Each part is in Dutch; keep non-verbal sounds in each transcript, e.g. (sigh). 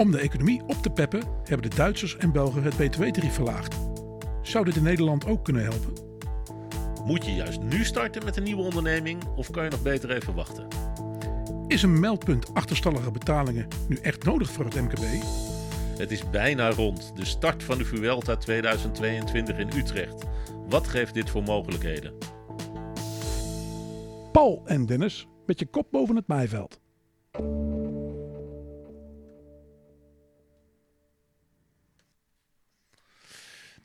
Om de economie op te peppen hebben de Duitsers en Belgen het btw-tarief verlaagd. Zou dit in Nederland ook kunnen helpen? Moet je juist nu starten met een nieuwe onderneming of kan je nog beter even wachten? Is een meldpunt achterstallige betalingen nu echt nodig voor het MKB? Het is bijna rond, de start van de Vuelta 2022 in Utrecht. Wat geeft dit voor mogelijkheden? Paul en Dennis met je kop boven het maaiveld.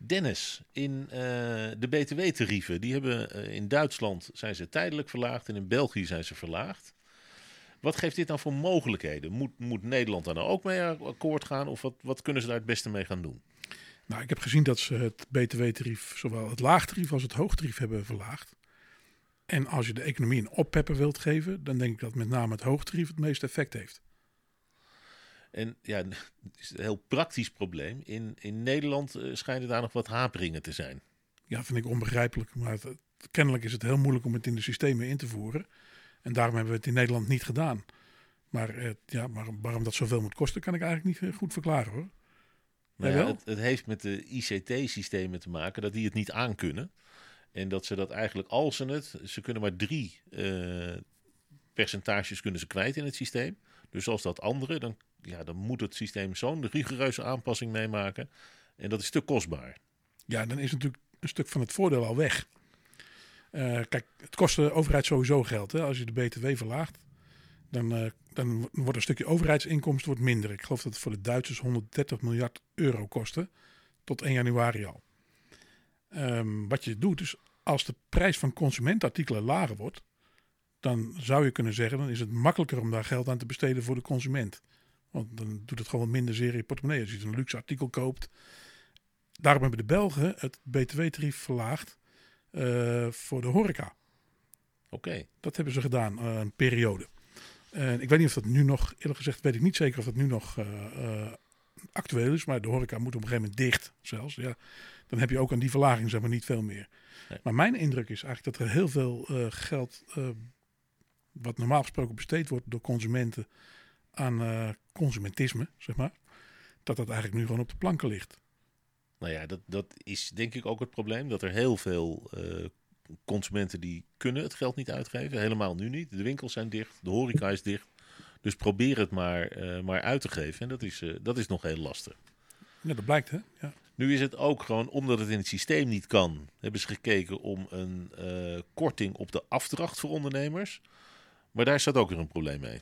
Dennis, in uh, de btw-tarieven, die hebben uh, in Duitsland zijn ze tijdelijk verlaagd en in België zijn ze verlaagd. Wat geeft dit dan voor mogelijkheden? Moet, moet Nederland daar nou ook mee akkoord gaan of wat, wat kunnen ze daar het beste mee gaan doen? Nou, ik heb gezien dat ze het btw-tarief, zowel het laagtarief als het hoogtarief hebben verlaagd. En als je de economie een oppeppen wilt geven, dan denk ik dat met name het hoogtarief het meeste effect heeft. En ja, (laughs) het is een heel praktisch probleem. In, in Nederland uh, schijnen daar nog wat haperingen te zijn. Ja, vind ik onbegrijpelijk. Maar het, kennelijk is het heel moeilijk om het in de systemen in te voeren. En daarom hebben we het in Nederland niet gedaan. Maar, uh, ja, maar waarom dat zoveel moet kosten, kan ik eigenlijk niet goed verklaren hoor. Nou ja, het, het, heeft met de ICT-systemen te maken dat die het niet aankunnen. En dat ze dat eigenlijk, als ze het, ze kunnen maar drie uh, percentages kunnen ze kwijt in het systeem. Dus als dat andere, dan, ja, dan moet het systeem zo'n rigoureuze aanpassing meemaken. En dat is te kostbaar. Ja, dan is natuurlijk een stuk van het voordeel al weg. Uh, kijk, het kost de overheid sowieso geld. Hè? Als je de BTW verlaagt, dan, uh, dan wordt een stukje overheidsinkomsten wordt minder. Ik geloof dat het voor de Duitsers 130 miljard euro kostte. Tot 1 januari al. Um, wat je doet, is als de prijs van consumentenartikelen lager wordt, dan zou je kunnen zeggen, dan is het makkelijker om daar geld aan te besteden voor de consument. Want dan doet het gewoon minder zeer in je portemonnee. Als je een luxe artikel koopt. Daarom hebben de Belgen het btw-tarief verlaagd uh, voor de horeca. Oké. Okay. Dat hebben ze gedaan, uh, een periode. En ik weet niet of dat nu nog, eerlijk gezegd weet ik niet zeker of dat nu nog uh, actueel is. Maar de horeca moet op een gegeven moment dicht zelfs. Ja, dan heb je ook aan die verlaging zeg maar niet veel meer. Nee. Maar mijn indruk is eigenlijk dat er heel veel geld wat normaal gesproken besteed wordt door consumenten aan consumentisme, zeg maar, dat dat eigenlijk nu gewoon op de planken ligt. Nou ja, dat, dat is denk ik ook het probleem. Dat er heel veel uh, consumenten die kunnen het geld niet uitgeven. Helemaal nu niet. De winkels zijn dicht, de horeca is dicht. Dus probeer het maar, uh, maar uit te geven. En dat is, dat is nog heel lastig. Ja, dat blijkt hè. Ja. Nu is het ook gewoon, omdat het in het systeem niet kan, hebben ze gekeken om een korting op de afdracht voor ondernemers. Maar daar staat ook weer een probleem mee.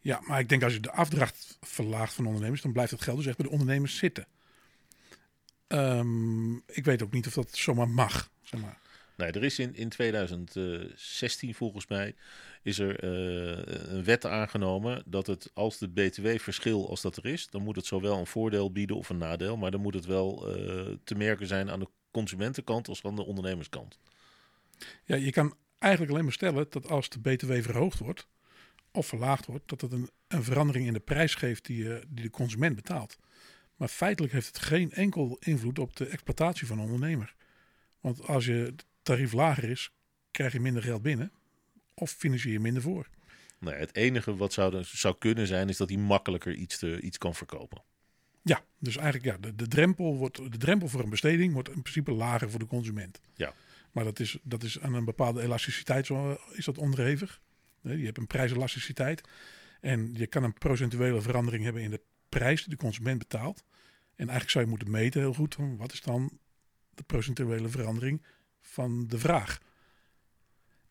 Ja, maar ik denk als je de afdracht verlaagt van ondernemers, dan blijft het geld dus echt bij de ondernemers zitten. Um, ik weet ook niet of dat zomaar mag. Zeg maar. Nee, er is in, in 2016 volgens mij is er uh, een wet aangenomen dat het als het btw-verschil als dat er is, dan moet het zowel een voordeel bieden of een nadeel, maar dan moet het wel uh, te merken zijn aan de consumentenkant als aan de ondernemerskant. Ja, je kan eigenlijk alleen maar stellen dat als de BTW verhoogd wordt of verlaagd wordt, dat het een, een verandering in de prijs geeft die, uh, die de consument betaalt. Maar feitelijk heeft het geen enkel invloed op de exploitatie van een ondernemer. Want als je tarief lager is, krijg je minder geld binnen of financier je minder voor. Nee, het enige wat zou, zou kunnen zijn, is dat hij makkelijker iets, te, iets kan verkopen. Ja, dus eigenlijk ja, de, de, drempel wordt, de drempel voor een besteding wordt in principe lager voor de consument. Ja. Maar dat is, dat is aan een bepaalde elasticiteit zo, is dat onderhevig. Je hebt een prijselasticiteit. En je kan een procentuele verandering hebben in de prijs die de consument betaalt. En eigenlijk zou je moeten meten heel goed. Wat is dan de procentuele verandering van de vraag?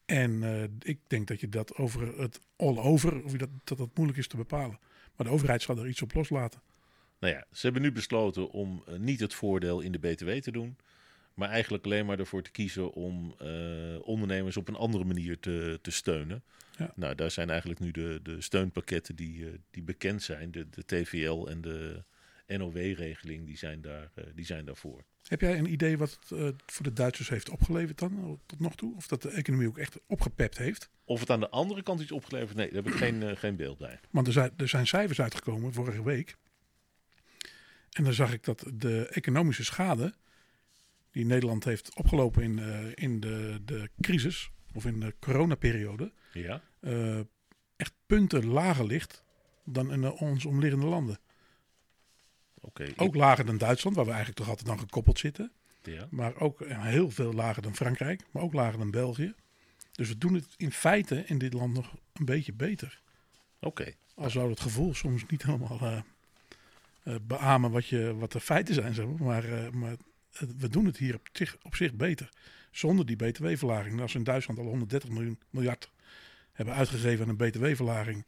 En uh, ik denk dat je dat over het all over, of dat, dat dat moeilijk is te bepalen. Maar de overheid zal er iets op loslaten. Nou ja, ze hebben nu besloten om uh, niet het voordeel in de BTW te doen. Maar eigenlijk alleen maar ervoor te kiezen om uh, ondernemers op een andere manier te, te steunen. Ja. Nou, daar zijn eigenlijk nu de, de steunpakketten die, uh, die bekend zijn. De, de TVL en de NOW-regeling, die, zijn daar, uh, die zijn daarvoor. Heb jij een idee wat het voor de Duitsers heeft opgeleverd dan, tot nog toe? Of dat de economie ook echt opgepept heeft? Of het aan de andere kant iets opgeleverd? Nee, daar heb ik geen, geen beeld bij. Want er zijn, er zijn cijfers uitgekomen vorige week. En dan zag ik dat de economische schade die Nederland heeft opgelopen in, uh, in de, de crisis of in de coronaperiode, ja. Uh, echt punten lager ligt dan in uh, ons omliggende landen. Oké. Ook lager dan Duitsland, waar we eigenlijk toch altijd dan gekoppeld zitten. Ja. Maar ook heel veel lager dan Frankrijk, maar ook lager dan België. Dus we doen het in feite in dit land nog een beetje beter. Oké. Al zou het gevoel soms niet helemaal uh, uh, beamen wat, je, wat de feiten zijn. Zeg maar maar, uh, maar we doen het hier op zich, op zich beter. Zonder die btw-verlaging. Als we in Duitsland al 130 miljoen, miljard hebben uitgegeven aan een btw-verlaging.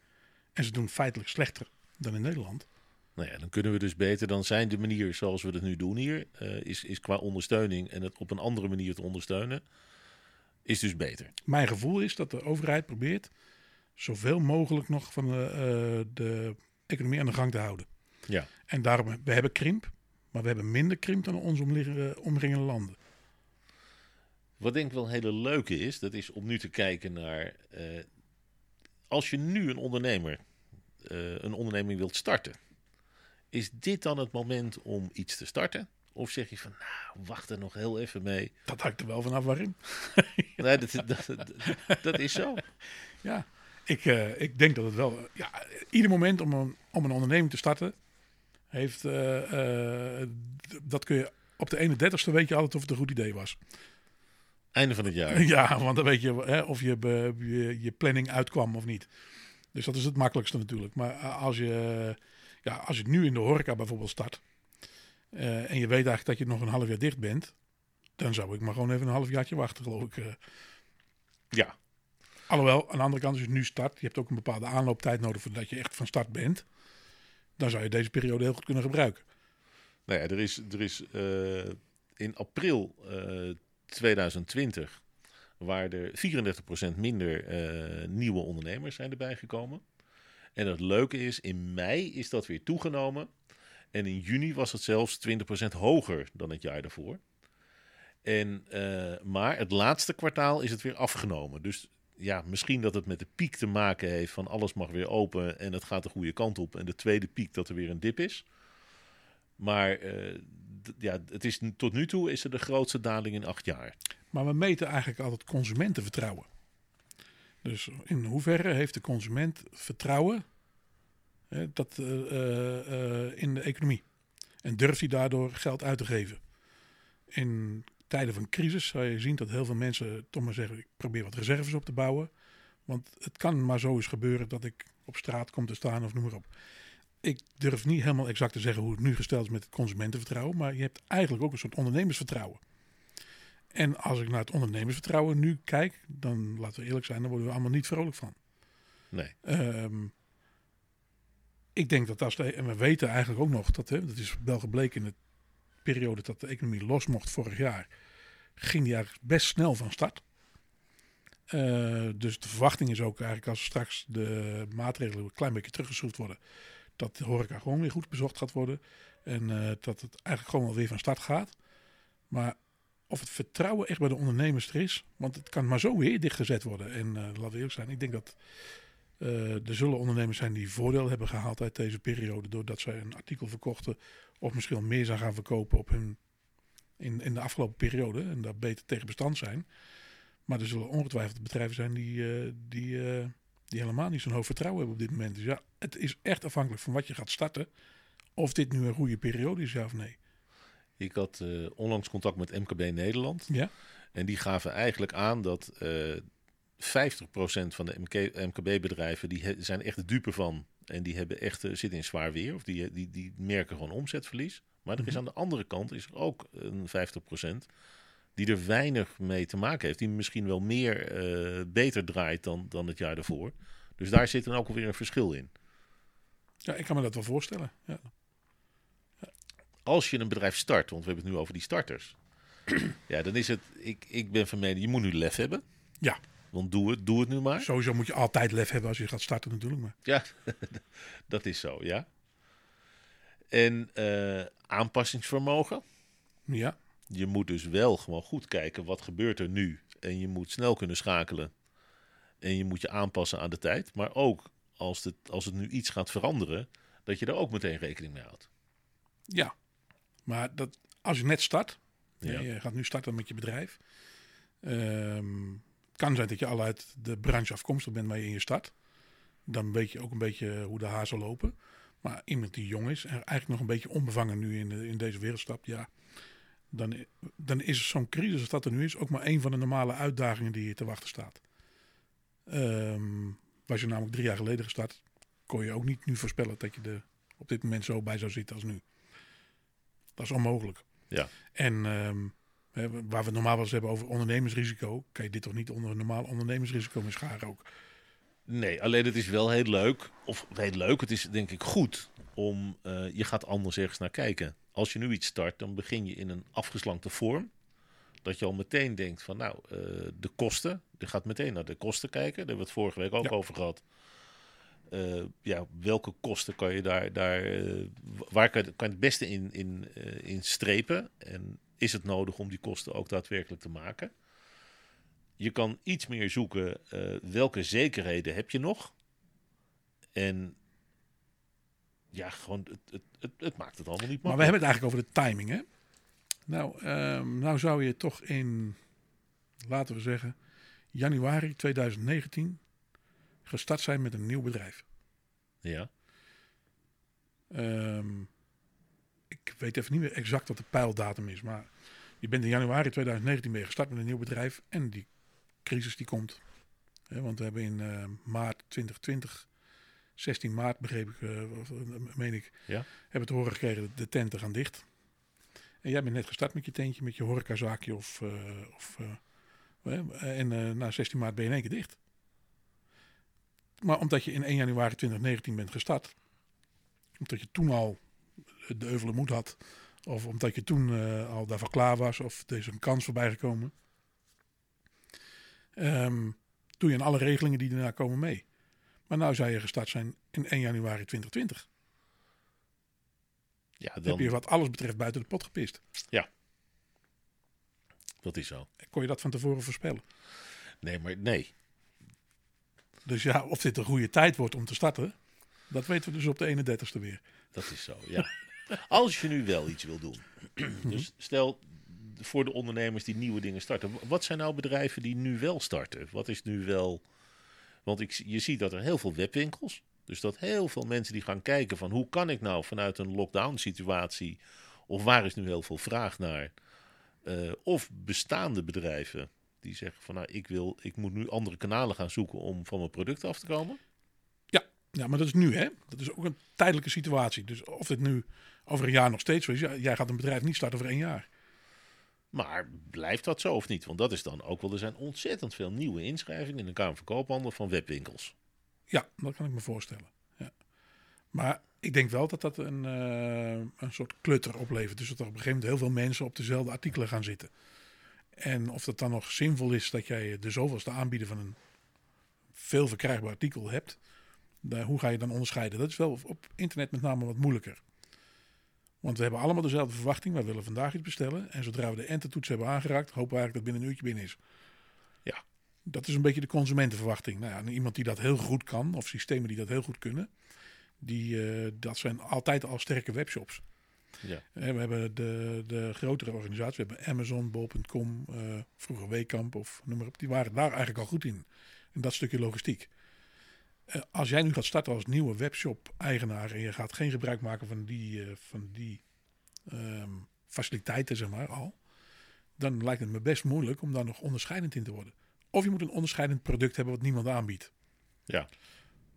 En ze doen feitelijk slechter dan in Nederland. Nou ja, dan kunnen we dus beter. Dan zijn de manier zoals we het nu doen hier, is, is qua ondersteuning en het op een andere manier te ondersteunen, is dus beter. Mijn gevoel is dat de overheid probeert zoveel mogelijk nog van de, uh, de economie aan de gang te houden. Ja. En daarom, we hebben krimp, maar we hebben minder krimp dan onze omringende landen. Wat denk ik wel een hele leuke is, dat is om nu te kijken naar... Uh, als je nu een ondernemer, uh, een onderneming wilt starten... is dit dan het moment om iets te starten? Of zeg je van, nou, wacht er nog heel even mee. Dat hangt er wel vanaf waarin. (laughs) nee, dat, dat, dat, dat, is zo. Ja, ik, uh, ik denk dat het wel... Ja, ieder moment om een, om een onderneming te starten... heeft... Uh, uh, dat kun je... Op de 31ste weet je altijd of het een goed idee was. Einde van het jaar. (laughs) Ja, want dan weet je hè, of je, je, je planning uitkwam of niet. Dus dat is het makkelijkste natuurlijk. Maar als je, ja, als je nu in de horeca bijvoorbeeld start... Uh, en je weet eigenlijk dat je nog een half jaar dicht bent, dan zou ik maar gewoon even een halfjaartje wachten, geloof ik. Uh. Ja. Alhoewel, aan de andere kant, als je nu start, je hebt ook een bepaalde aanlooptijd nodig voordat je echt van start bent, dan zou je deze periode heel goed kunnen gebruiken. Nou ja, er is, er is uh, in april 2020 waar er 34% minder nieuwe ondernemers zijn erbij gekomen. En het leuke is, in mei is dat weer toegenomen. En in juni was het zelfs 20% hoger dan het jaar daarvoor. En, uh, maar het laatste kwartaal is het weer afgenomen. Dus ja, misschien dat het met de piek te maken heeft van alles mag weer open en het gaat de goede kant op. En de tweede piek dat er weer een dip is. Maar uh, ja, het is, tot nu toe is het de grootste daling in acht jaar. Maar we meten eigenlijk altijd consumentenvertrouwen. Dus in hoeverre heeft de consument vertrouwen dat, uh, uh, in de economie. En durft hij daardoor geld uit te geven. In tijden van crisis zou je zien dat heel veel mensen toch maar zeggen: ik probeer wat reserves op te bouwen. Want het kan maar zo eens gebeuren dat ik op straat kom te staan of noem maar op. Ik durf niet helemaal exact te zeggen hoe het nu gesteld is met het consumentenvertrouwen. Maar je hebt eigenlijk ook een soort ondernemersvertrouwen. En als ik naar het ondernemersvertrouwen nu kijk, dan laten we eerlijk zijn, dan worden we allemaal niet vrolijk van. Nee. Um, ik denk dat als de, en we weten eigenlijk ook nog dat, hè, dat is wel gebleken in de periode dat de economie los mocht vorig jaar, ging die eigenlijk best snel van start. Uh, dus de verwachting is ook eigenlijk als straks de maatregelen een klein beetje teruggeschroefd worden, dat de horeca gewoon weer goed bezocht gaat worden. En uh, dat het eigenlijk gewoon wel weer van start gaat. Maar of het vertrouwen echt bij de ondernemers er is, want het kan maar zo weer dichtgezet worden. En uh, laten we eerlijk zijn, ik denk dat er zullen ondernemers zijn die voordeel hebben gehaald uit deze periode. doordat zij een artikel verkochten. of misschien meer zijn gaan verkopen op hun, in, in de afgelopen periode. en daar beter tegen bestand zijn. Maar er zullen ongetwijfeld bedrijven zijn die, uh, die, uh, die helemaal niet zo'n hoog vertrouwen hebben op dit moment. Dus ja, het is echt afhankelijk van wat je gaat starten. of dit nu een goede periode is, ja of nee. Ik had onlangs contact met MKB Nederland. Ja. En die gaven eigenlijk aan dat 50% van de MKB-bedrijven die zijn echt de dupe van. En die hebben echt, zitten in zwaar weer. Of die, die, die merken gewoon omzetverlies. Maar er is aan de andere kant is er ook een 50% die er weinig mee te maken heeft. Die misschien wel meer uh, beter draait dan, dan het jaar daarvoor. Dus daar zit dan ook alweer een verschil in. Ja, ik kan me dat wel voorstellen. Ja. Als je een bedrijf start, want we hebben het nu over die starters. (clears throat) ja, dan is het, ik, ik ben van mening, je moet nu lef hebben. Ja. Want doe het, doe het nu maar. Sowieso moet je altijd lef hebben als je gaat starten natuurlijk. Maar. Ja, (laughs) dat is zo, ja. En uh, aanpassingsvermogen. Ja. Je moet dus wel gewoon goed kijken wat gebeurt er nu. En je moet snel kunnen schakelen. En je moet je aanpassen aan de tijd. Maar ook als het, als het nu iets gaat veranderen, dat je er ook meteen rekening mee houdt. Ja, maar dat, als je net start, ja. je gaat nu starten met je bedrijf. Um, kan zijn dat je al uit de branche afkomstig bent waar je in je start. Dan weet je ook een beetje hoe de hazen lopen. Maar iemand die jong is en eigenlijk nog een beetje onbevangen nu in, in deze wereld stapt, ja, dan, dan is zo'n crisis als dat er nu is ook maar een van de normale uitdagingen die je te wachten staat. Um, was je namelijk drie jaar geleden gestart, kon je ook niet nu voorspellen dat je er op dit moment zo bij zou zitten als nu. Dat is onmogelijk. Ja. En um, waar we het normaal wel eens hebben over ondernemersrisico, kan je dit toch niet onder een normaal ondernemersrisico met scharen ook. Nee, alleen het is wel heel leuk, of heel leuk, het is denk ik goed om, uh, je gaat anders ergens naar kijken. Als je nu iets start, dan begin je in een afgeslankte vorm. Dat je al meteen denkt van nou, uh, de kosten, je gaat meteen naar de kosten kijken. Daar hebben we het vorige week ook over gehad. Uh, ja, welke kosten kan je daar, daar waar kan je, kan je het beste in, in, in strepen? En is het nodig om die kosten ook daadwerkelijk te maken? Je kan iets meer zoeken uh, welke zekerheden heb je nog. En ja, gewoon, het, het, het, het maakt het allemaal niet Maar we hebben het eigenlijk over de timing, hè? Nou, um, nou zou je toch in, laten we zeggen, januari 2019 gestart zijn met een nieuw bedrijf. Ja. Um, ik weet even niet meer exact wat de pijldatum is, maar je bent in januari 2019 mee gestart met een nieuw bedrijf en die crisis die komt. want we hebben in uh, maart 2020, 16 maart begreep ik, uh, meen ik, ja? hebben te horen gekregen de tenten gaan dicht. En jij bent net gestart met je tentje, met je horecazaakje of... Uh, of en na 16 maart ben je in één keer dicht. Maar omdat je in 1 januari 2019 bent gestart, omdat je toen al de euvele moed had, of omdat je toen al daarvan klaar was, of er is een kans voorbij gekomen, um, doe je aan alle regelingen die daarna komen mee. Maar nou zou je gestart zijn in 1 januari 2020. Ja, dan... Heb je wat alles betreft buiten de pot gepist. Ja, dat is zo. Kon je dat van tevoren voorspellen? Nee, maar nee. Dus ja, of dit een goede tijd wordt om te starten, dat weten we dus op de 31ste weer. Dat is zo, ja. Als je nu wel iets wil doen. dus stel voor de ondernemers die nieuwe dingen starten. Wat zijn nou bedrijven die nu wel starten? Wat is nu wel. Want ik, je ziet dat er heel veel webwinkels. Dus dat heel veel mensen die gaan kijken van hoe kan ik nou vanuit een lockdown situatie. Of waar is nu heel veel vraag naar. Uh, of bestaande bedrijven die zeggen van nou ik wil, ik moet nu andere kanalen gaan zoeken om van mijn product af te komen. Ja, ja, maar dat is nu hè. Dat is ook een tijdelijke situatie. Dus of dit nu over een jaar nog steeds zo is. Jij gaat een bedrijf niet starten over één jaar. Maar blijft dat zo of niet? Want dat is dan ook wel, er zijn ontzettend veel nieuwe inschrijvingen in de Kamer van Koophandel van webwinkels. Ja, dat kan ik me voorstellen. Ja. Maar ik denk wel dat dat een, uh, een soort klutter oplevert. Dus dat er op een gegeven moment heel veel mensen op dezelfde artikelen gaan zitten. En of dat dan nog zinvol is dat jij de zoveelste aanbieder van een veel verkrijgbaar artikel hebt. Daar, hoe ga je dan onderscheiden? Dat is wel op internet met name wat moeilijker. Want we hebben allemaal dezelfde verwachting. Wij willen vandaag iets bestellen. En zodra we de entertoets hebben aangeraakt, hopen we eigenlijk dat binnen een uurtje binnen is. Ja. Dat is een beetje de consumentenverwachting. Nou ja, iemand die dat heel goed kan, of systemen die dat heel goed kunnen, die, uh, dat zijn altijd al sterke webshops. Ja. We hebben de, de grotere organisaties, we hebben Amazon, Bol.com, uh, vroeger Wekamp of noem maar op. Die waren daar eigenlijk al goed in. In dat stukje logistiek. Uh, als jij nu gaat starten als nieuwe webshop-eigenaar en je gaat geen gebruik maken van die, uh, van die um, faciliteiten, zeg maar al, dan lijkt het me best moeilijk om daar nog onderscheidend in te worden. Of je moet een onderscheidend product hebben wat niemand aanbiedt. Ja.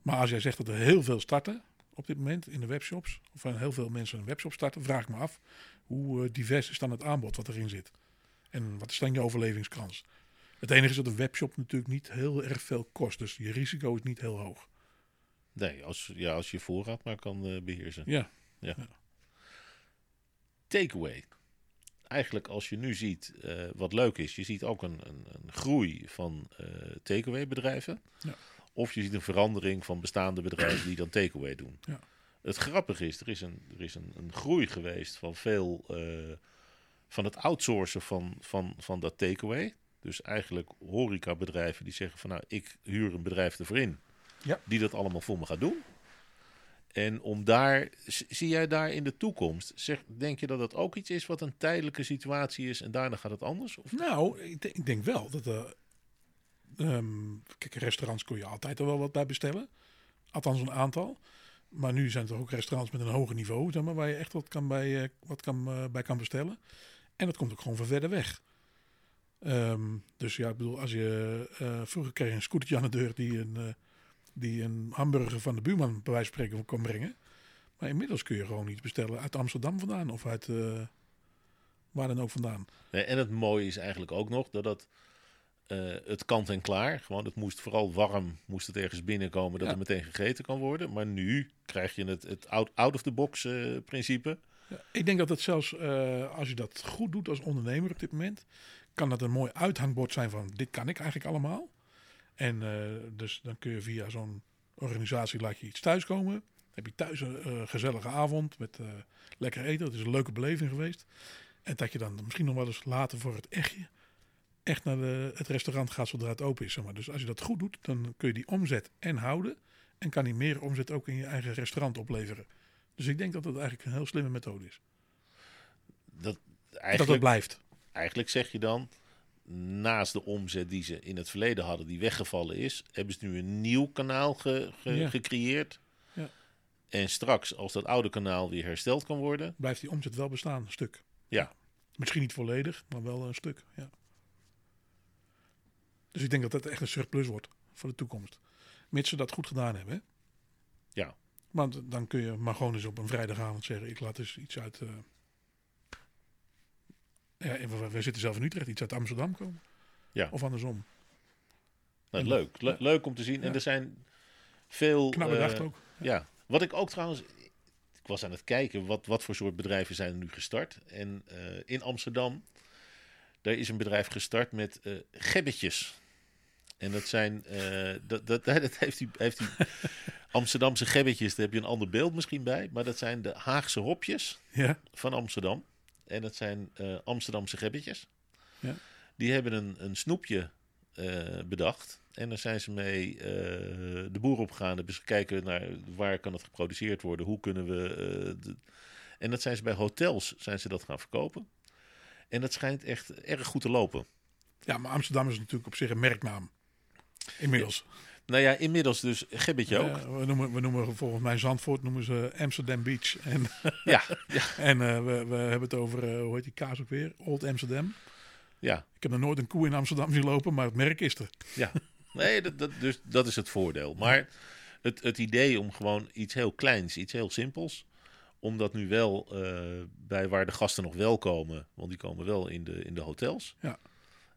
Maar als jij zegt dat er heel veel starten op dit moment in de webshops, of heel veel mensen een webshop starten, vraag ik me af hoe uh, divers is dan het aanbod wat erin zit. En wat is dan je overlevingskans? Het enige is dat een webshop natuurlijk niet heel erg veel kost. Dus je risico is niet heel hoog. Nee, als, ja, als je voorraad maar kan uh, beheersen. Ja. ja. ja. Takeaway. Eigenlijk als je nu ziet uh, wat leuk is, je ziet ook een, een, een groei van uh, takeaway bedrijven. Ja. Of je ziet een verandering van bestaande bedrijven die dan takeaway doen. Ja. Het grappige is, er is een, er is een, een groei geweest van veel van het outsourcen van, van, van dat takeaway. Dus eigenlijk horecabedrijven die zeggen van nou, ik huur een bedrijf ervoor in. Ja. Die dat allemaal voor me gaat doen. En om daar, zie jij daar in de toekomst, zeg, denk je dat dat ook iets is wat een tijdelijke situatie is en daarna gaat het anders? Of? Nou, ik, ik denk wel dat er, um, kijk, restaurants kun je altijd er wel wat bij bestellen. Althans een aantal. Maar nu zijn er ook restaurants met een hoger niveau, zeg maar, waar je echt wat, kan bij, eh, wat kan, eh, bij kan bestellen. En dat komt ook gewoon van verder weg. Ehm, dus ja, ik bedoel, als je eh, vroeger kreeg je een scootertje aan de deur die een, eh, die een hamburger van de buurman bij wijze van spreken kon brengen. Maar inmiddels kun je gewoon iets bestellen uit Amsterdam vandaan of uit eh, waar dan ook vandaan. En het mooie is eigenlijk ook nog dat het, het kant en klaar. Gewoon, het moest vooral warm, moest het ergens binnenkomen dat Ja. het meteen gegeten kan worden. Maar nu krijg je het, het out- out-of-the-box eh, principe. Ja, ik denk dat het zelfs, als je dat goed doet als ondernemer op dit moment, kan dat een mooi uithangbord zijn van dit kan ik eigenlijk allemaal. En eh, dus dan kun je via zo'n organisatie laat je iets thuiskomen. Heb je thuis een eh, gezellige avond met eh, lekker eten. Het is een leuke beleving geweest. En dat je dan misschien nog wel eens later voor het echtje echt naar de, het restaurant gaat zodra het open is. Zeg maar. Dus als je dat goed doet, dan kun je die omzet en houden. En kan die meer omzet ook in je eigen restaurant opleveren. Dus ik denk dat dat eigenlijk een heel slimme methode is. Dat, Dat het eigenlijk, blijft. Eigenlijk zeg je dan, naast de omzet die ze in het verleden hadden, die weggevallen is, hebben ze nu een nieuw kanaal ge- ge- Ja. gecreëerd. Ja. En straks, als dat oude kanaal weer hersteld kan worden, Blijft die omzet wel bestaan, een stuk. Ja. Misschien niet volledig, maar wel een stuk. Ja. Dus ik denk dat dat echt een surplus wordt voor de toekomst. Mits ze dat goed gedaan hebben. Hè? Ja. Want dan kun je maar gewoon eens op een vrijdagavond zeggen: ik laat eens iets uit. eh, Ja, we, zitten zelf in Utrecht, iets uit Amsterdam komen. Ja. Of andersom. nou, leuk. Le- leuk om te zien. En er zijn veel... Knap eh, ook. Ja, wat ik ook trouwens. Ik was aan het kijken wat, wat voor soort bedrijven zijn er nu gestart. En eh, in Amsterdam, daar is een bedrijf gestart met eh gebbetjes. En dat zijn, dat, dat, (laughs) dat heeft die, heeft die Amsterdamse gebbetjes, daar heb je een ander beeld misschien bij. Maar dat zijn de Haagse hopjes Ja, van Amsterdam. En dat zijn eh, Amsterdamse gebbetjes. Ja. Die hebben een, een snoepje eh, bedacht. En daar zijn ze mee eh, de boer op gegaan. Hebben ze gekeken naar waar kan het geproduceerd worden. Hoe kunnen we... de- En dat zijn ze bij hotels zijn ze dat gaan verkopen. En dat schijnt echt erg goed te lopen. ja, maar Amsterdam is natuurlijk op zich een merknaam. Inmiddels. Nou ja, inmiddels dus gebbetje ook. Ja, we, noemen, we noemen volgens mij Zandvoort noemen ze Amsterdam Beach. En, (laughs) Ja, ja, (laughs) en eh, we, we hebben het over, eh, hoe heet die kaas ook weer? Old Amsterdam. ja. Ik heb nog nooit een koe in Amsterdam zien lopen, maar het merk is er. Ja, nee, dat, dat, dus, dat is het voordeel. Maar het, het idee om gewoon iets heel kleins, iets heel simpels, om dat nu wel eh, bij waar de gasten nog wel komen, want die komen wel in de, in de hotels. Ja.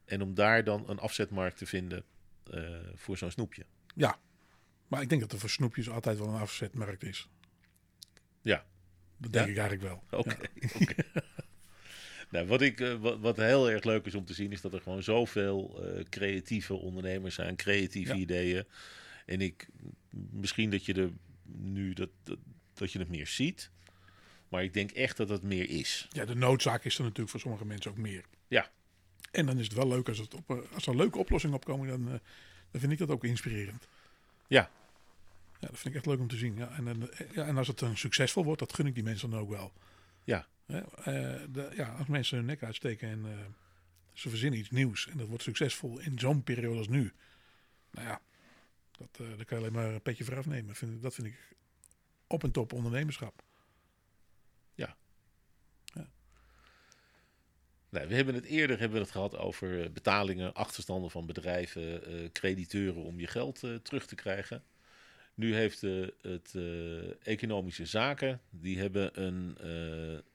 En om daar dan een afzetmarkt te vinden voor zo'n snoepje. Ja, maar ik denk dat er voor snoepjes altijd wel een afzetmarkt is. Ja. Dat denk Ja? ik eigenlijk wel. Oké. Ja. (laughs) (laughs) nou, wat, ik, eh, wat, wat heel erg leuk is om te zien, is dat er gewoon zoveel eh, creatieve ondernemers zijn, creatieve Ja. ideeën. En ik, misschien dat je er nu dat, dat, dat je het meer ziet, maar ik denk echt dat het meer is. Ja, de noodzaak is er natuurlijk voor sommige mensen ook meer. Ja. En dan is het wel leuk als, het op, eh, als er leuke oplossingen opkomen, dan, dan vind ik dat ook inspirerend. Ja. Ja, dat vind ik echt leuk om te zien. Ja, en, en, ja, en als het dan succesvol wordt, dat gun ik die mensen dan ook wel. Ja. Hè, eh, de, ja, als mensen hun nek uitsteken en eh, ze verzinnen iets nieuws en dat wordt succesvol in zo'n periode als nu. Nou ja, dat, eh daar kan je alleen maar een petje voor afnemen. Vind, dat vind ik op en top ondernemerschap. Nou, we hebben het eerder hebben we het gehad over eh, betalingen, achterstanden van bedrijven, eh, crediteuren om je geld eh, terug te krijgen. Nu heeft het economische zaken, die hebben een,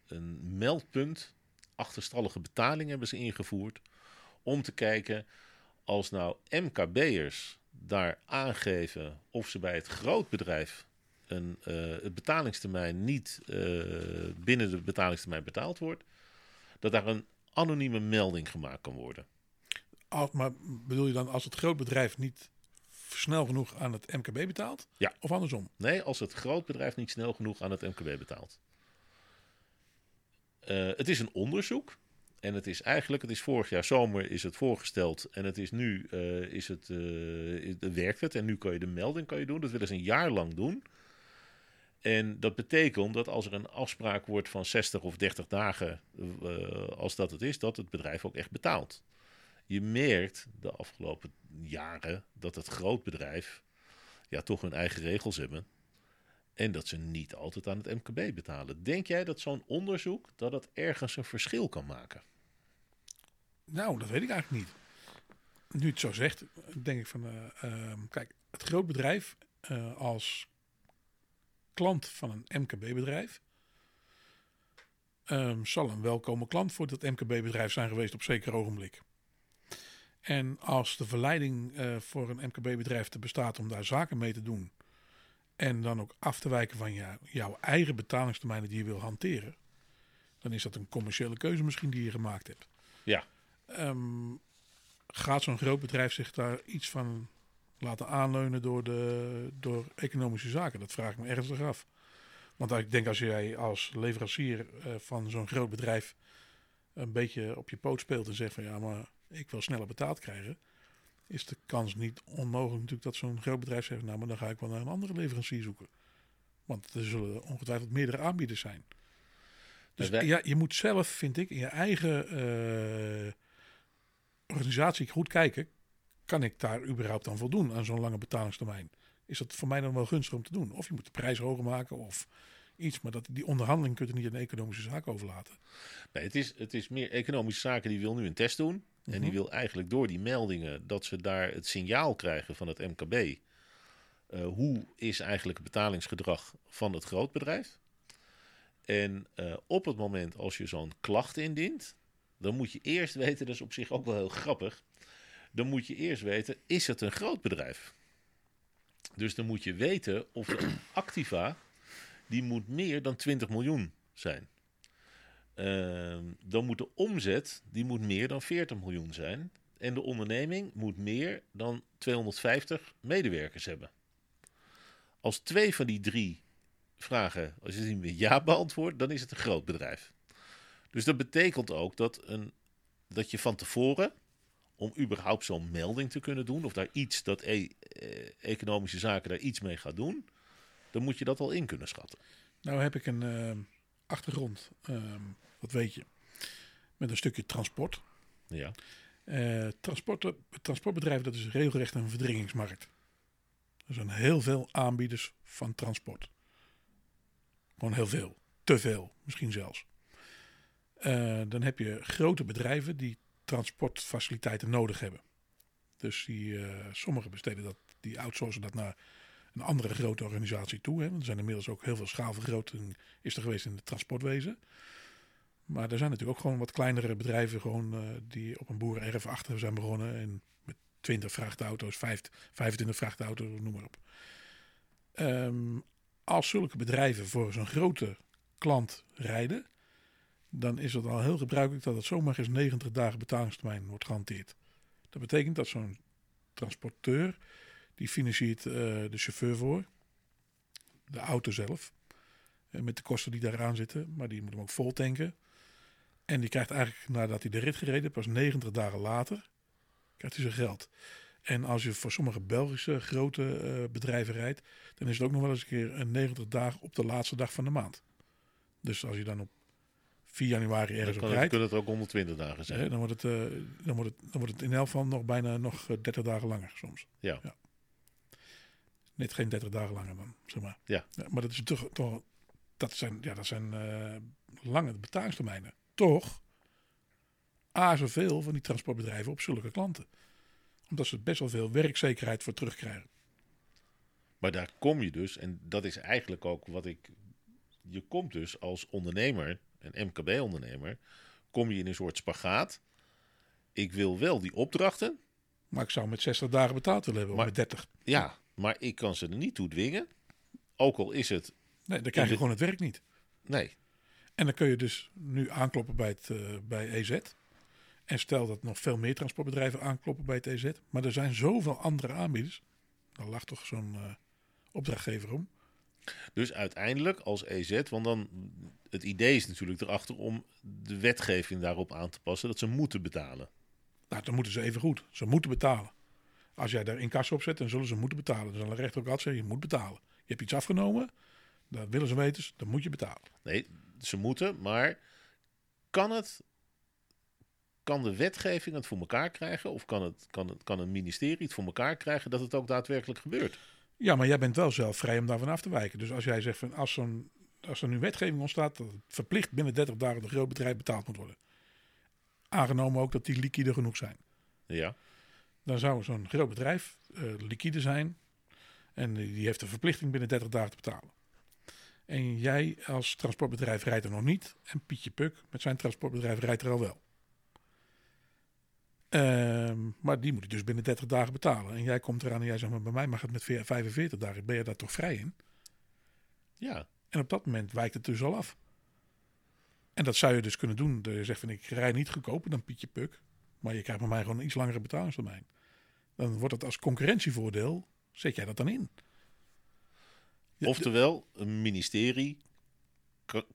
een meldpunt, achterstallige betalingen hebben ze ingevoerd, om te kijken als nou MKB'ers daar aangeven of ze bij het grootbedrijf een, het betalingstermijn niet binnen de betalingstermijn betaald wordt, dat daar een anonieme melding gemaakt kan worden. Als, maar bedoel je dan als het groot bedrijf niet snel genoeg aan het MKB betaalt? Ja. Of andersom? Nee, als het grootbedrijf niet snel genoeg aan het MKB betaalt. Eh, het is een onderzoek. En het is eigenlijk, het is vorig jaar zomer is het voorgesteld. En het is nu, eh, is het, eh, werkt het. En nu kan je de melding kan je doen. Dat willen ze een jaar lang doen. En dat betekent dat als er een afspraak wordt van 60 of 30 dagen, eh, als dat het is, dat het bedrijf ook echt betaalt. Je merkt de afgelopen jaren dat het grootbedrijf ja, toch hun eigen regels hebben. En dat ze niet altijd aan het MKB betalen. Denk jij dat zo'n onderzoek dat het ergens een verschil kan maken? Nou, dat weet ik eigenlijk niet. Nu het zo zegt, denk ik van, uh, uh, kijk, het groot bedrijf uh, als klant van een MKB-bedrijf um, zal een welkome klant voor dat MKB-bedrijf zijn geweest op zeker ogenblik. En als de verleiding uh, voor een MKB-bedrijf te bestaat om daar zaken mee te doen en dan ook af te wijken van jou, jouw eigen betalingstermijnen die je wil hanteren, dan is dat een commerciële keuze misschien die je gemaakt hebt. Ja. Um, gaat zo'n groot bedrijf zich daar iets van laten aanleunen door, de, door economische zaken? Dat vraag ik me ernstig af. Want ik denk als jij als leverancier uh, van zo'n groot bedrijf een beetje op je poot speelt en zegt van ja, maar ik wil sneller betaald krijgen, is de kans niet onmogelijk natuurlijk dat zo'n groot bedrijf zegt, nou maar dan ga ik wel naar een andere leverancier zoeken. Want er zullen ongetwijfeld meerdere aanbieders zijn. Dus ja, je moet zelf, vind ik, in je eigen uh, organisatie goed kijken. Kan ik daar überhaupt aan voldoen aan zo'n lange betalingstermijn? Is dat voor mij dan wel gunstig om te doen? Of je moet de prijs hoger maken of iets. Maar dat, die onderhandeling kun je niet aan de economische zaak overlaten. Nee, het is, het is meer economische zaken. Die wil nu een test doen. En die mhm. wil eigenlijk door die meldingen dat ze daar het signaal krijgen van het MKB. Uh, eh, hoe is eigenlijk het betalingsgedrag van het grootbedrijf? En uh, op het moment als je zo'n klacht indient, dan moet je eerst weten, dat is op zich ook wel heel grappig. Dan moet je eerst weten, is het een groot bedrijf? Dus dan moet je weten of de (clears throat) activa, die moet meer dan 20 miljoen zijn. Uh, dan moet de omzet, die moet meer dan 40 miljoen zijn. En de onderneming moet meer dan 250 medewerkers hebben. Als twee van die drie vragen, als je die met ja beantwoordt, dan is het een groot bedrijf. Dus dat betekent ook dat, een, dat je van tevoren, om überhaupt zo'n melding te kunnen doen, of daar iets, dat e eh, economische zaken daar iets mee gaat doen, dan moet je dat al in kunnen schatten. Nou heb ik een uh, achtergrond, uh, wat weet je, met een stukje transport. Ja. Uh, transport, transportbedrijf, dat is regelrecht een verdringingsmarkt. Er zijn heel veel aanbieders van transport. Gewoon heel veel. Te veel, misschien zelfs. Uh, dan heb je grote bedrijven die transportfaciliteiten nodig hebben. Dus die, uh, sommigen besteden dat, die outsourcen dat naar een andere grote organisatie toe. Hè. Want er zijn inmiddels ook heel veel schaalvergroting is er geweest in het transportwezen. Maar er zijn natuurlijk ook gewoon wat kleinere bedrijven gewoon, uh, die op een boerenerf achter zijn begonnen. En met 20 vrachtauto's, 25 vrachtauto's, noem maar op. Um, als zulke bedrijven voor zo'n grote klant rijden, dan is het al heel gebruikelijk dat het zomaar eens 90 dagen betalingstermijn wordt gehanteerd. Dat betekent dat zo'n transporteur, die financiert uh, de chauffeur voor, de auto zelf, uh, met de kosten die daaraan zitten, maar die moet hem ook vol tanken. En die krijgt eigenlijk, nadat hij de rit gereden, pas 90 dagen later, krijgt hij zijn geld. En als je voor sommige Belgische grote uh, bedrijven rijdt, dan is het ook nog wel eens een keer een 90 dagen op de laatste dag van de maand. Dus als je dan op 4 januari ergens dan op rijdt... Dan het ook 120 dagen zijn. dan, wordt het, uh, dan, wordt het, dan wordt het in elk geval nog bijna nog 30 eh, dagen langer soms. Ja. ja. Net geen 30 dagen langer dan, zeg maar. Ja. ja maar dat is toch... toch dat zijn, ja, dat zijn uh, lange betalingstermijnen. Toch A, zoveel van die transportbedrijven op zulke klanten omdat ze best wel veel werkzekerheid voor terugkrijgen. Maar daar kom je dus, en dat is eigenlijk ook wat ik. Je komt dus als ondernemer, een MKB-ondernemer, kom je in een soort spagaat. Ik wil wel die opdrachten. Maar ik zou met 60 dagen betaald willen hebben, maar, of met 30. Ja, maar ik kan ze er niet toe dwingen. Ook al is het. Nee, dan krijg je gewoon het werk niet. Nee. En dan kun je dus nu aankloppen bij, het, uh, bij EZ. En stel dat nog veel meer transportbedrijven aankloppen bij TZ. Maar er zijn zoveel andere aanbieders. Dan lag toch zo'n uh, opdrachtgever om. Dus uiteindelijk als EZ, want dan het idee is natuurlijk erachter om de wetgeving daarop aan te passen dat ze moeten betalen. Nou, dan moeten ze even goed. Ze moeten betalen. Als jij daar incasso op zet, dan zullen ze moeten betalen. Dan zal de rechter ook altijd zeggen, je moet betalen. Je hebt iets afgenomen, dat willen ze weten, dan moet je betalen. Nee, ze moeten, maar kan het kan de wetgeving het voor elkaar krijgen? Of kan, het, kan, het, kan een ministerie het voor elkaar krijgen dat het ook daadwerkelijk gebeurt? Ja, maar jij bent wel zelf vrij om daarvan af te wijken. Dus als jij zegt van als, zo'n, als er nu wetgeving ontstaat dat het verplicht binnen 30 dagen door groot bedrijf betaald moet worden. Aangenomen ook dat die liquide genoeg zijn. Ja. Dan zou zo'n groot bedrijf uh, liquide zijn. En die heeft de verplichting binnen 30 dagen te betalen. En jij als transportbedrijf rijdt er nog niet. En Pietje Puk met zijn transportbedrijf rijdt er al wel. Ehm, maar die moet je dus binnen 30 dagen betalen. En jij komt eraan en jij zegt, maar bij mij mag het met 45 dagen. Ben je daar toch vrij in? Ja. En op dat moment wijkt het dus al af. En dat zou je dus kunnen doen. Je zegt van, ik rij niet goedkoper dan Pietje Puk. Maar je krijgt bij mij gewoon een iets langere betalingstermijn. Dan wordt het als concurrentievoordeel, zet jij dat dan in. Oftewel, een ministerie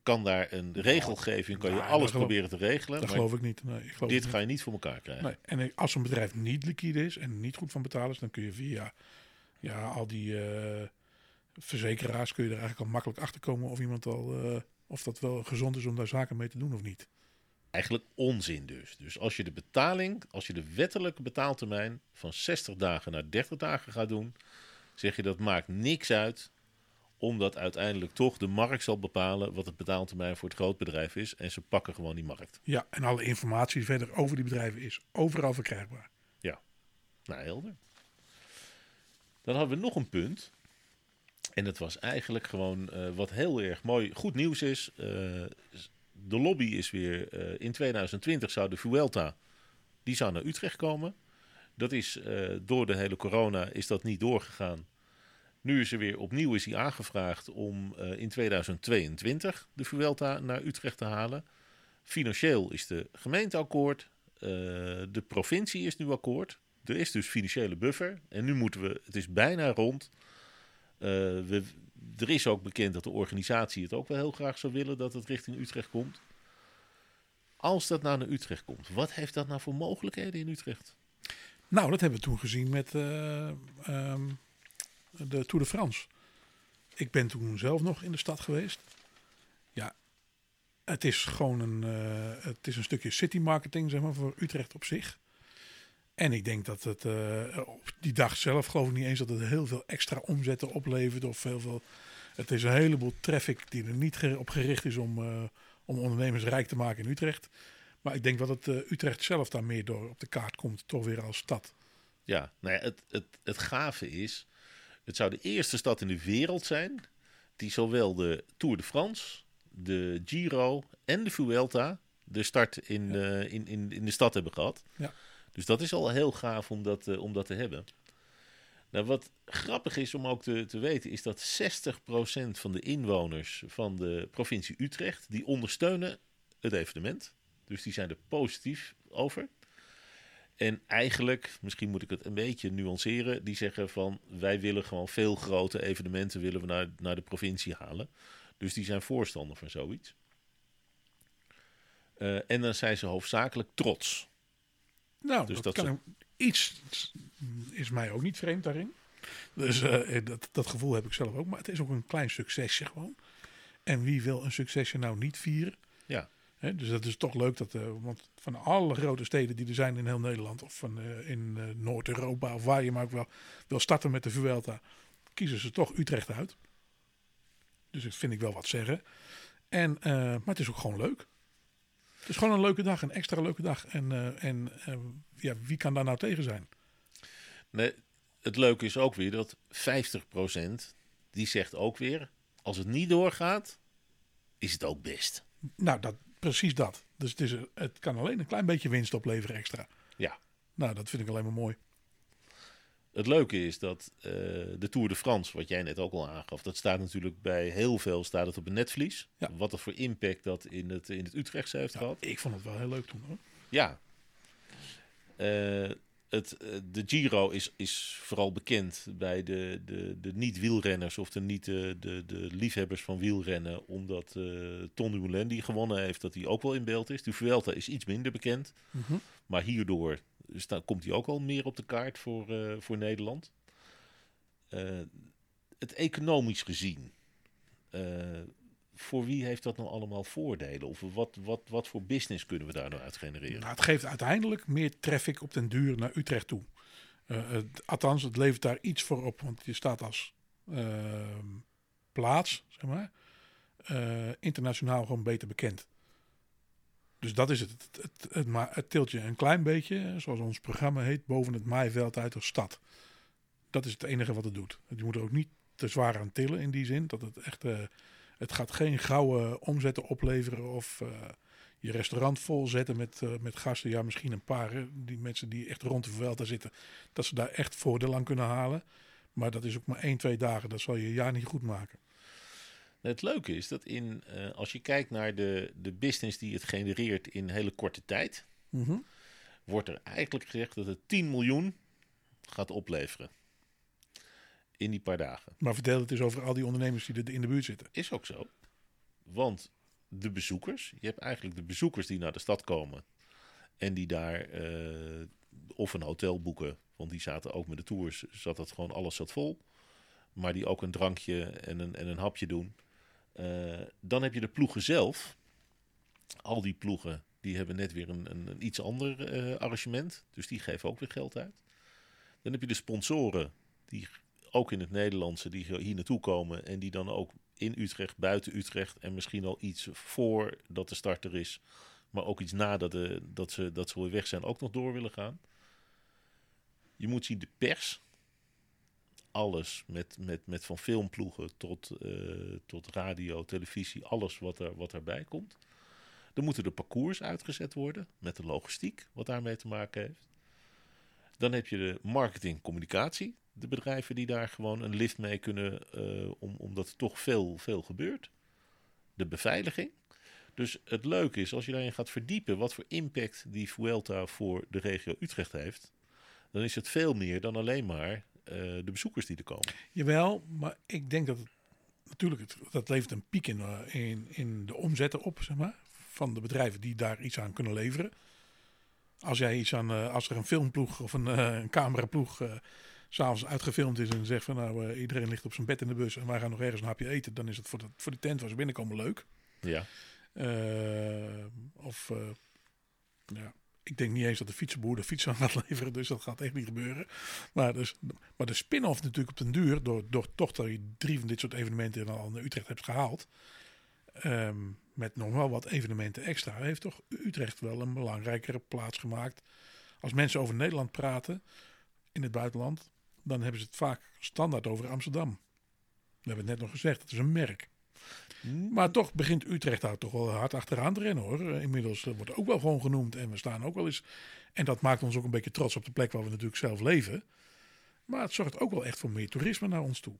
kan daar een regelgeving, kan je nou, alles proberen te regelen. Dat geloof ik niet. Nee, ik geloof dit ga je niet voor elkaar krijgen. Nee. En als een bedrijf niet liquide is en niet goed van betalen is, dan kun je via ja, al die uh, verzekeraars kun je er eigenlijk al makkelijk achter komen of iemand al uh, of dat wel gezond is om daar zaken mee te doen of niet. Eigenlijk onzin dus. Dus als je de betaling, als je de wettelijke betaaltermijn van 60 dagen naar 30 dagen gaat doen, zeg je dat maakt niks uit omdat uiteindelijk toch de markt zal bepalen wat het betaaltermijn voor het grootbedrijf is. En ze pakken gewoon die markt. Ja, en alle informatie verder over die bedrijven is overal verkrijgbaar. Ja, nou helder. Dan hadden we nog een punt. En dat was eigenlijk gewoon uh, wat heel erg mooi, goed nieuws is. Uh, de lobby is weer, uh, in 2020 zou de Vuelta, die zou naar Utrecht komen. Dat is door de hele corona is dat niet doorgegaan. Nu is er weer opnieuw is hij aangevraagd om uh, in 2022 de Vuelta naar Utrecht te halen. Financieel is de gemeente akkoord. Uh, de provincie is nu akkoord. Er is dus financiële buffer. En nu moeten we, het is bijna rond. Uh, we, er is ook bekend dat de organisatie het ook wel heel graag zou willen dat het richting Utrecht komt. Als dat nou naar Utrecht komt, wat heeft dat nou voor mogelijkheden in Utrecht? Nou, dat hebben we toen gezien met um, de Tour de France. Ik ben toen zelf nog in de stad geweest. Ja, het is gewoon een, uh, het is een stukje city marketing zeg maar, voor Utrecht op zich. En ik denk dat het uh, op die dag zelf geloof ik niet eens dat het heel veel extra omzetten oplevert. Of heel veel. Het is een heleboel traffic die er niet op gericht is om, uh, om ondernemers rijk te maken in Utrecht. Maar ik denk dat het Utrecht zelf daar meer door op de kaart komt, toch weer als stad. Ja, nou ja, het, het, het gave is, het zou de eerste stad in de wereld zijn die zowel de Tour de France, de Giro en de Vuelta de start in, uh, in, in, in de stad hebben gehad. Ja. Dus dat is al heel gaaf om dat, uh, om dat te hebben. Nou, wat grappig is om ook te, te weten, is dat 60% van de inwoners van de provincie Utrecht, die ondersteunen het evenement. Dus die zijn er positief over. En eigenlijk, misschien moet ik het een beetje nuanceren, die zeggen van wij willen gewoon veel grote evenementen willen we naar, naar de provincie halen. Dus die zijn voorstander van zoiets. Uh, en dan zijn ze hoofdzakelijk trots. Nou, dus dat, dat kan iets is mij ook niet vreemd daarin. Dus uh, dat, dat gevoel heb ik zelf ook. Maar het is ook een klein succesje gewoon. En wie wil een succesje nou niet vieren? Ja dus dat is toch leuk dat, uh, want van alle grote steden die er zijn in heel Nederland, of van, uh, in uh, Noord-Europa, of waar je maar ook wel wil starten met de Vuelta, kiezen ze toch Utrecht uit. Dus dat vind ik wel wat zeggen. En, maar het is ook gewoon leuk. Het is gewoon een leuke dag, een extra leuke dag. En, en ja, wie kan daar nou tegen zijn? Nee, het leuke is ook weer dat 50% die zegt ook weer, als het niet doorgaat, is het ook best. Nou, dat, precies dat. Dus het, is, het kan alleen een klein beetje winst opleveren extra. Ja. Nou, dat vind ik alleen maar mooi. Het leuke is dat uh, de Tour de France, wat jij net ook al aangaf, dat staat natuurlijk bij heel veel staat het op een netvlies. Ja. Wat er voor impact dat in het, in het Utrechtse heeft ja, gehad. Ik vond het wel heel leuk toen hoor. Ja. Uh, het, eh, de Giro is, is vooral bekend bij de, de, de niet-wielrenners of de, niet, de, de, de liefhebbers van wielrennen. Omdat uh, Ton Dumoulin, die gewonnen heeft, dat hij ook wel in beeld is. De Vuelta is iets minder bekend. Mm -hmm. Maar hierdoor staat, komt hij ook al meer op de kaart voor, uh, voor Nederland. Uh, het economisch gezien voor wie heeft dat nou allemaal voordelen? Of wat, wat, wat voor business kunnen we daar nou uit genereren? Nou, het geeft uiteindelijk meer traffic op den duur naar Utrecht toe. het, althans, het levert daar iets voor op, want je staat als ehm, plaats, zeg maar, internationaal gewoon beter bekend. Dus dat is het. Het, het, het, tilt je een klein beetje, zoals ons programma heet, boven het maaiveld uit de stad. Dat is het enige wat het doet. Je moet er ook niet te zwaar aan tillen in die zin. Dat het echt. Het gaat geen gouden omzetten opleveren of uh, je restaurant volzetten met, uh, met gasten. Ja, misschien een paar. Die mensen die echt rond de Vuelta zitten. Dat ze daar echt voordeel aan kunnen halen. Maar dat is ook maar één, twee dagen. Dat zal je jaar niet goed maken. Het leuke is dat in, uh, als je kijkt naar de, de business die het genereert in hele korte tijd, mm -hmm. wordt er eigenlijk gezegd dat het 10 miljoen gaat opleveren. In die paar dagen. Maar vertel het eens over al die ondernemers die er in de buurt zitten. Is ook zo. Want de bezoekers, je hebt eigenlijk de bezoekers die naar de stad komen en die daar uh, of een hotel boeken, want die zaten ook met de tours, zat dat gewoon alles zat vol. Maar die ook een drankje en een, en een hapje doen. Uh, dan heb je de ploegen zelf. Al die ploegen die hebben net weer een, een, een iets ander uh, arrangement. Dus die geven ook weer geld uit. Dan heb je de sponsoren die ook in het Nederlandse die hier naartoe komen. En die dan ook in Utrecht, buiten Utrecht en misschien al iets voordat de start er is. Maar ook iets nadat de, dat, ze, dat ze weer weg zijn ook nog door willen gaan. Je moet zien de pers alles. Met, met, met van filmploegen tot, uh, tot radio, televisie, alles wat, er, wat erbij komt. Dan moeten de parcours uitgezet worden met de logistiek, wat daarmee te maken heeft. Dan heb je de marketing, communicatie. De bedrijven die daar gewoon een lift mee kunnen, uh, om, omdat er toch veel, veel gebeurt. De beveiliging. Dus het leuke is, als je daarin gaat verdiepen wat voor impact die Vuelta voor de regio Utrecht heeft, dan is het veel meer dan alleen maar uh, de bezoekers die er komen. Jawel, maar ik denk dat het natuurlijk, het, dat levert een piek in, uh, in, in de omzetten op, zeg maar, van de bedrijven die daar iets aan kunnen leveren. Als jij iets aan, uh, als er een filmploeg of een, een cameraploeg s'avonds uitgefilmd is en zegt van nou iedereen ligt op zijn bed in de bus en wij gaan nog ergens een hapje eten, dan is het voor de, voor de tent waar ze binnenkomen leuk. Ja. of ja, ik denk niet eens dat de fietsenboer de fiets aan gaat (laughs) leveren, dus dat gaat echt niet gebeuren. Maar, dus, maar de spin-off natuurlijk op den duur, door, door toch dat je drie van dit soort evenementen al naar Utrecht hebt gehaald, um, met nog wel wat evenementen extra, heeft toch Utrecht wel een belangrijkere plaats gemaakt. Als mensen over Nederland praten in het buitenland, dan hebben ze het vaak standaard over Amsterdam. We hebben het net nog gezegd, het is een merk. Maar toch begint Utrecht daar toch wel hard achteraan te rennen hoor. Inmiddels wordt ook wel gewoon genoemd en we staan ook wel eens. En dat maakt ons ook een beetje trots op de plek waar we natuurlijk zelf leven. Maar het zorgt ook wel echt voor meer toerisme naar ons toe.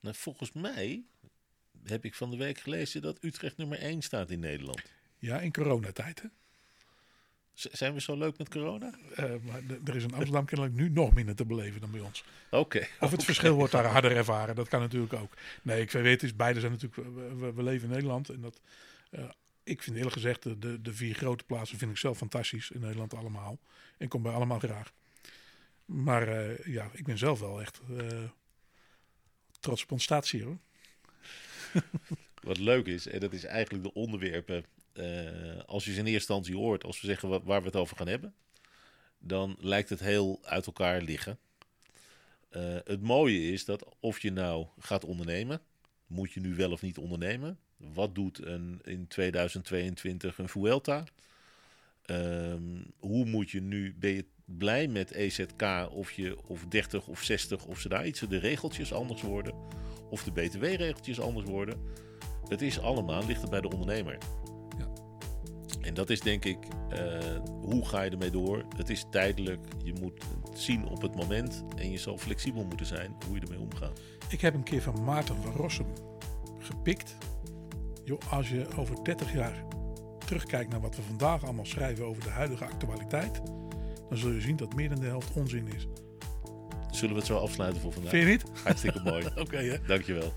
Nou, volgens mij heb ik van de week gelezen dat Utrecht nummer 1 staat in Nederland. Ja, in coronatijd hè? Zijn we zo leuk met corona? Uh, maar er is in Amsterdam (laughs) kennelijk nu nog minder te beleven dan bij ons. Oké. Okay, of het okay. verschil wordt daar harder ervaren. Dat kan natuurlijk ook. Nee, ik weet het. Beide zijn natuurlijk. We, we, leven in Nederland. En dat. Uh, ik vind eerlijk gezegd, de, de vier grote plaatsen vind ik zelf fantastisch in Nederland allemaal. En kom bij allemaal graag. Maar uh, ja, ik ben zelf wel echt trots op ons statie hoor. (laughs) Wat leuk is, en dat is eigenlijk de onderwerpen uh, als je ze in eerste instantie hoort, als we zeggen wat, waar we het over gaan hebben, dan lijkt het heel uit elkaar liggen. Uh, het mooie is dat of je nou gaat ondernemen, moet je nu wel of niet ondernemen? Wat doet een, in 2022 een Vuelta? Um, hoe moet je nu, ben je blij met EZK of je of 30 of 60 of ze daar iets, de regeltjes anders worden of de BTW-regeltjes anders worden? Het is allemaal, ligt het bij de ondernemer. En dat is denk ik, uh, hoe ga je ermee door? Het is tijdelijk, je moet het zien op het moment en je zal flexibel moeten zijn hoe je ermee omgaat. Ik heb een keer van Maarten van Rossum gepikt. Joh, als je over 30 jaar terugkijkt naar wat we vandaag allemaal schrijven over de huidige actualiteit, dan zul je zien dat meer dan de helft onzin is. Zullen we het zo afsluiten voor vandaag? Vind je niet? Hartstikke mooi. (laughs) Oké, okay, Dankjewel.